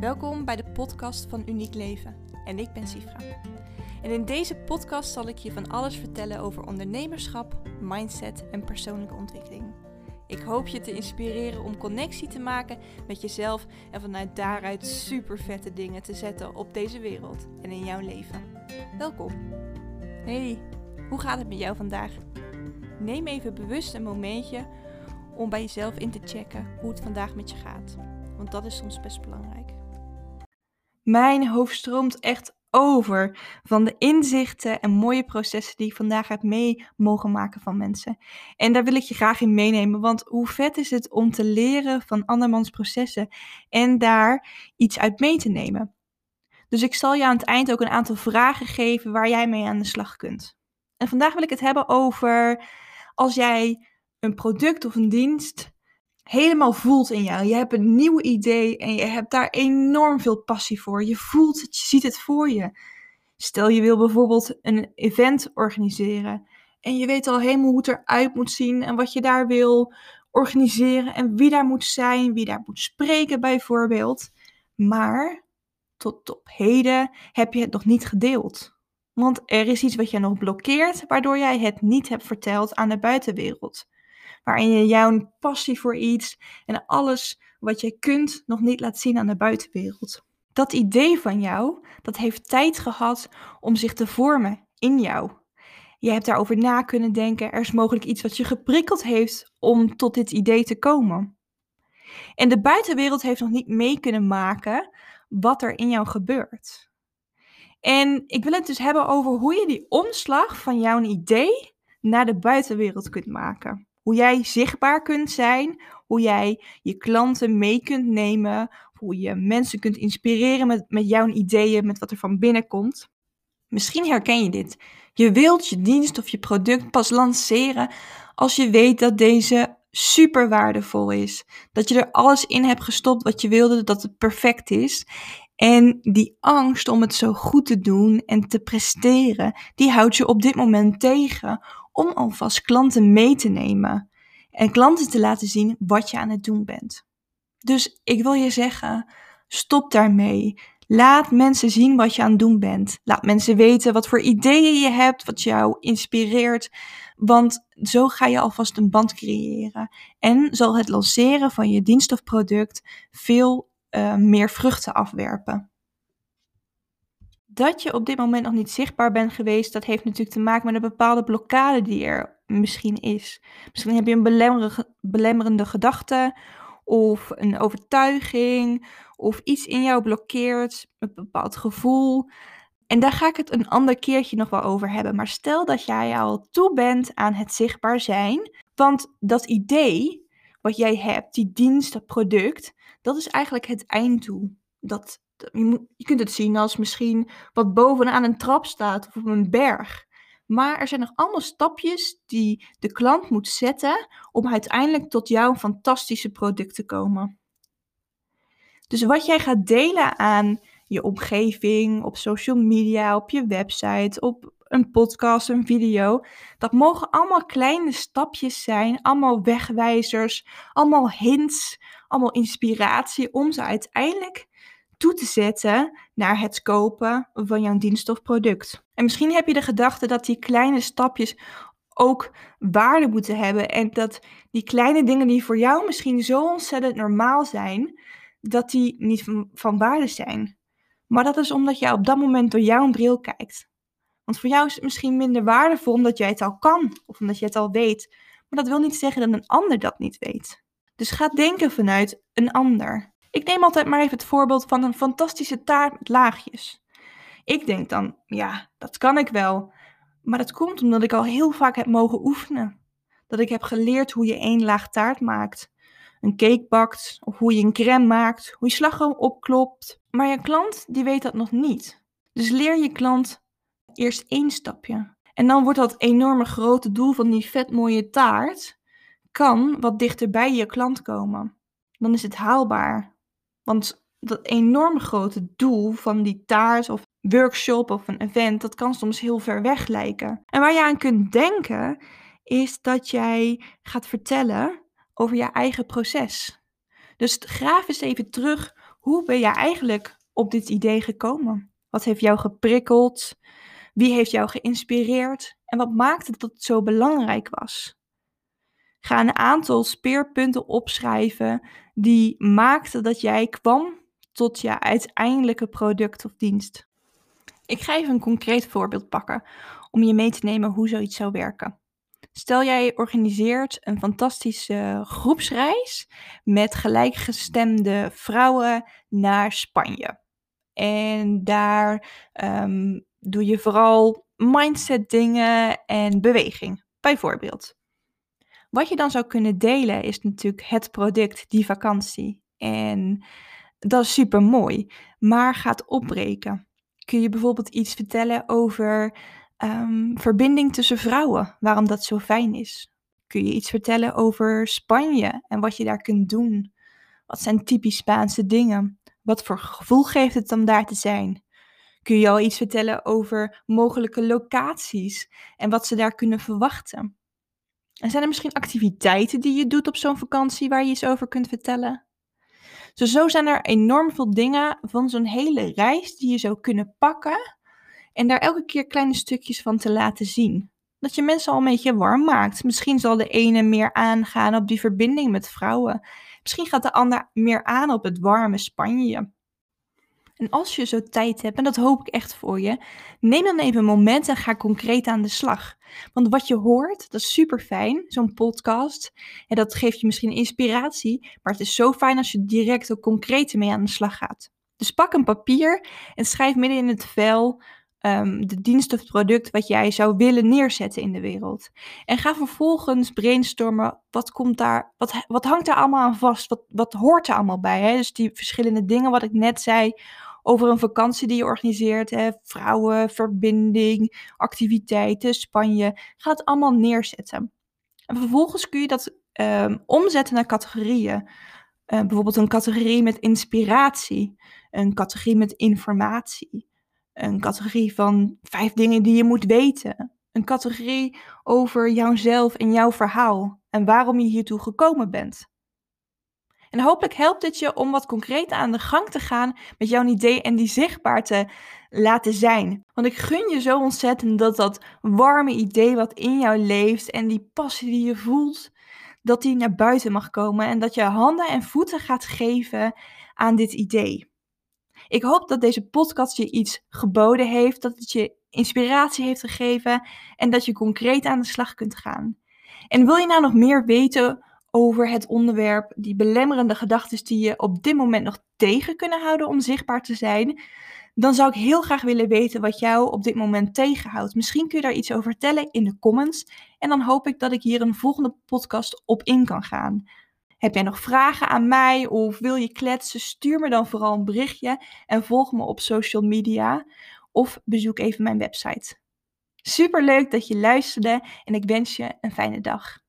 Welkom bij de podcast van Uniek Leven en ik ben Sifra. En in deze podcast zal ik je van alles vertellen over ondernemerschap, mindset en persoonlijke ontwikkeling. Ik hoop je te inspireren om connectie te maken met jezelf en vanuit daaruit super vette dingen te zetten op deze wereld en in jouw leven. Welkom. Hey, hoe gaat het met jou vandaag? Neem even bewust een momentje om bij jezelf in te checken hoe het vandaag met je gaat. Want dat is soms best belangrijk. Mijn hoofd stroomt echt over van de inzichten en mooie processen die ik vandaag heb mee mogen maken van mensen. En daar wil ik je graag in meenemen, want hoe vet is het om te leren van andermans processen en daar iets uit mee te nemen. Dus ik zal je aan het eind ook een aantal vragen geven waar jij mee aan de slag kunt. En vandaag wil ik het hebben over als jij een product of een dienst helemaal voelt in jou. Je hebt een nieuw idee en je hebt daar enorm veel passie voor. Je voelt het, je ziet het voor je. Stel je wil bijvoorbeeld een event organiseren en je weet al helemaal hoe het eruit moet zien en wat je daar wil organiseren en wie daar moet zijn, wie daar moet spreken bijvoorbeeld. Maar tot op heden heb je het nog niet gedeeld. Want er is iets wat je nog blokkeert, waardoor jij het niet hebt verteld aan de buitenwereld waarin je jouw passie voor iets en alles wat je kunt nog niet laat zien aan de buitenwereld. Dat idee van jou, dat heeft tijd gehad om zich te vormen in jou. Je hebt daarover na kunnen denken. Er is mogelijk iets wat je geprikkeld heeft om tot dit idee te komen. En de buitenwereld heeft nog niet mee kunnen maken wat er in jou gebeurt. En ik wil het dus hebben over hoe je die omslag van jouw idee naar de buitenwereld kunt maken. Hoe jij zichtbaar kunt zijn, hoe jij je klanten mee kunt nemen, hoe je mensen kunt inspireren met, met jouw ideeën, met wat er van binnen komt. Misschien herken je dit. Je wilt je dienst of je product pas lanceren als je weet dat deze super waardevol is. Dat je er alles in hebt gestopt wat je wilde, dat het perfect is. En die angst om het zo goed te doen en te presteren, die houdt je op dit moment tegen om alvast klanten mee te nemen en klanten te laten zien wat je aan het doen bent. Dus ik wil je zeggen, stop daarmee. Laat mensen zien wat je aan het doen bent. Laat mensen weten wat voor ideeën je hebt, wat jou inspireert. Want zo ga je alvast een band creëren. En zal het lanceren van je dienst of product veel uh, meer vruchten afwerpen dat je op dit moment nog niet zichtbaar bent geweest, dat heeft natuurlijk te maken met een bepaalde blokkade die er misschien is. Misschien heb je een belemmerende, belemmerende gedachte of een overtuiging of iets in jou blokkeert, een bepaald gevoel. En daar ga ik het een ander keertje nog wel over hebben. Maar stel dat jij al toe bent aan het zichtbaar zijn, want dat idee wat jij hebt, die dienst, dat product, dat is eigenlijk het einddoel. Dat je, kunt het zien als misschien wat bovenaan een trap staat of op een berg. Maar er zijn nog allemaal stapjes die de klant moet zetten om uiteindelijk tot jouw fantastische product te komen. Dus wat jij gaat delen aan je omgeving, op social media, op je website, op een podcast, een video, dat mogen allemaal kleine stapjes zijn, allemaal wegwijzers, allemaal hints, allemaal inspiratie om ze uiteindelijk toe te zetten naar het kopen van jouw dienst of product. En misschien heb je de gedachte dat die kleine stapjes ook waarde moeten hebben en dat die kleine dingen die voor jou misschien zo ontzettend normaal zijn, dat die niet van, waarde zijn. Maar dat is omdat jij op dat moment door jouw bril kijkt. Want voor jou is het misschien minder waardevol omdat jij het al kan of omdat je het al weet. Maar dat wil niet zeggen dat een ander dat niet weet. Dus ga denken vanuit een ander. Ik neem altijd maar even het voorbeeld van een fantastische taart met laagjes. Ik denk dan, ja, dat kan ik wel. Maar dat komt omdat ik al heel vaak heb mogen oefenen. Dat ik heb geleerd hoe je één laag taart maakt, een cake bakt, of hoe je een crème maakt, hoe je slagroom opklopt. Maar je klant, die weet dat nog niet. Dus leer je klant eerst één stapje. En dan wordt dat enorme grote doel van die vet mooie taart, kan wat dichter bij je klant komen. Dan is het haalbaar. Want dat enorm grote doel van die taart of workshop of een event, dat kan soms heel ver weg lijken. En waar je aan kunt denken, is dat jij gaat vertellen over je eigen proces. Dus graaf eens even terug Hoe ben je eigenlijk op dit idee gekomen? Wat heeft jou geprikkeld? Wie heeft jou geïnspireerd? En wat maakte dat het zo belangrijk was? Ga een aantal speerpunten opschrijven die maakten dat jij kwam tot je uiteindelijke product of dienst. Ik ga even een concreet voorbeeld pakken om je mee te nemen hoe zoiets zou werken. Stel jij organiseert een fantastische groepsreis met gelijkgestemde vrouwen naar Spanje. En daar um, doe je vooral mindset dingen en beweging, bijvoorbeeld. Wat je dan zou kunnen delen is natuurlijk het product, die vakantie. En dat is super mooi, maar gaat opbreken. Kun je bijvoorbeeld iets vertellen over um, verbinding tussen vrouwen, waarom dat zo fijn is? Kun je iets vertellen over Spanje en wat je daar kunt doen? Wat zijn typisch Spaanse dingen? Wat voor gevoel geeft het om daar te zijn? Kun je al iets vertellen over mogelijke locaties en wat ze daar kunnen verwachten? En zijn er misschien activiteiten die je doet op zo'n vakantie waar je iets over kunt vertellen? Zo zijn er enorm veel dingen van zo'n hele reis die je zou kunnen pakken en daar elke keer kleine stukjes van te laten zien. Dat je mensen al een beetje warm maakt. Misschien zal de ene meer aangaan op die verbinding met vrouwen. Misschien gaat de ander meer aan op het warme Spanje. En als je zo tijd hebt, en dat hoop ik echt voor je, neem dan even een moment en ga concreet aan de slag. Want wat je hoort, dat is super fijn, zo'n podcast. En dat geeft je misschien inspiratie, maar het is zo fijn als je direct ook concreet mee aan de slag gaat. Dus pak een papier en schrijf midden in het vel um, de dienst of product wat jij zou willen neerzetten in de wereld. En ga vervolgens brainstormen, wat, komt daar, wat, wat hangt daar allemaal aan vast? Wat, wat hoort er allemaal bij? Hè? Dus die verschillende dingen wat ik net zei over een vakantie die je organiseert. Hè? Vrouwen, verbinding, activiteiten, Spanje. Ga het allemaal neerzetten. En vervolgens kun je dat um, omzetten naar categorieën. Uh, bijvoorbeeld een categorie met inspiratie, een categorie met informatie, een categorie van vijf dingen die je moet weten, een categorie over jouzelf en jouw verhaal en waarom je hiertoe gekomen bent. En hopelijk helpt dit je om wat concreet aan de gang te gaan met jouw idee en die zichtbaar te laten zijn. Want ik gun je zo ontzettend dat dat warme idee wat in jou leeft en die passie die je voelt, dat die naar buiten mag komen en dat je handen en voeten gaat geven aan dit idee. Ik hoop dat deze podcast je iets geboden heeft, dat het je inspiratie heeft gegeven en dat je concreet aan de slag kunt gaan. En wil je nou nog meer weten over het onderwerp, die belemmerende gedachten die je op dit moment nog tegen kunnen houden om zichtbaar te zijn, dan zou ik heel graag willen weten wat jou op dit moment tegenhoudt. Misschien kun je daar iets over vertellen in de comments en dan hoop ik dat ik hier een volgende podcast op in kan gaan. Heb jij nog vragen aan mij of wil je kletsen? Stuur me dan vooral een berichtje en volg me op social media of bezoek even mijn website. Super leuk dat je luisterde en ik wens je een fijne dag.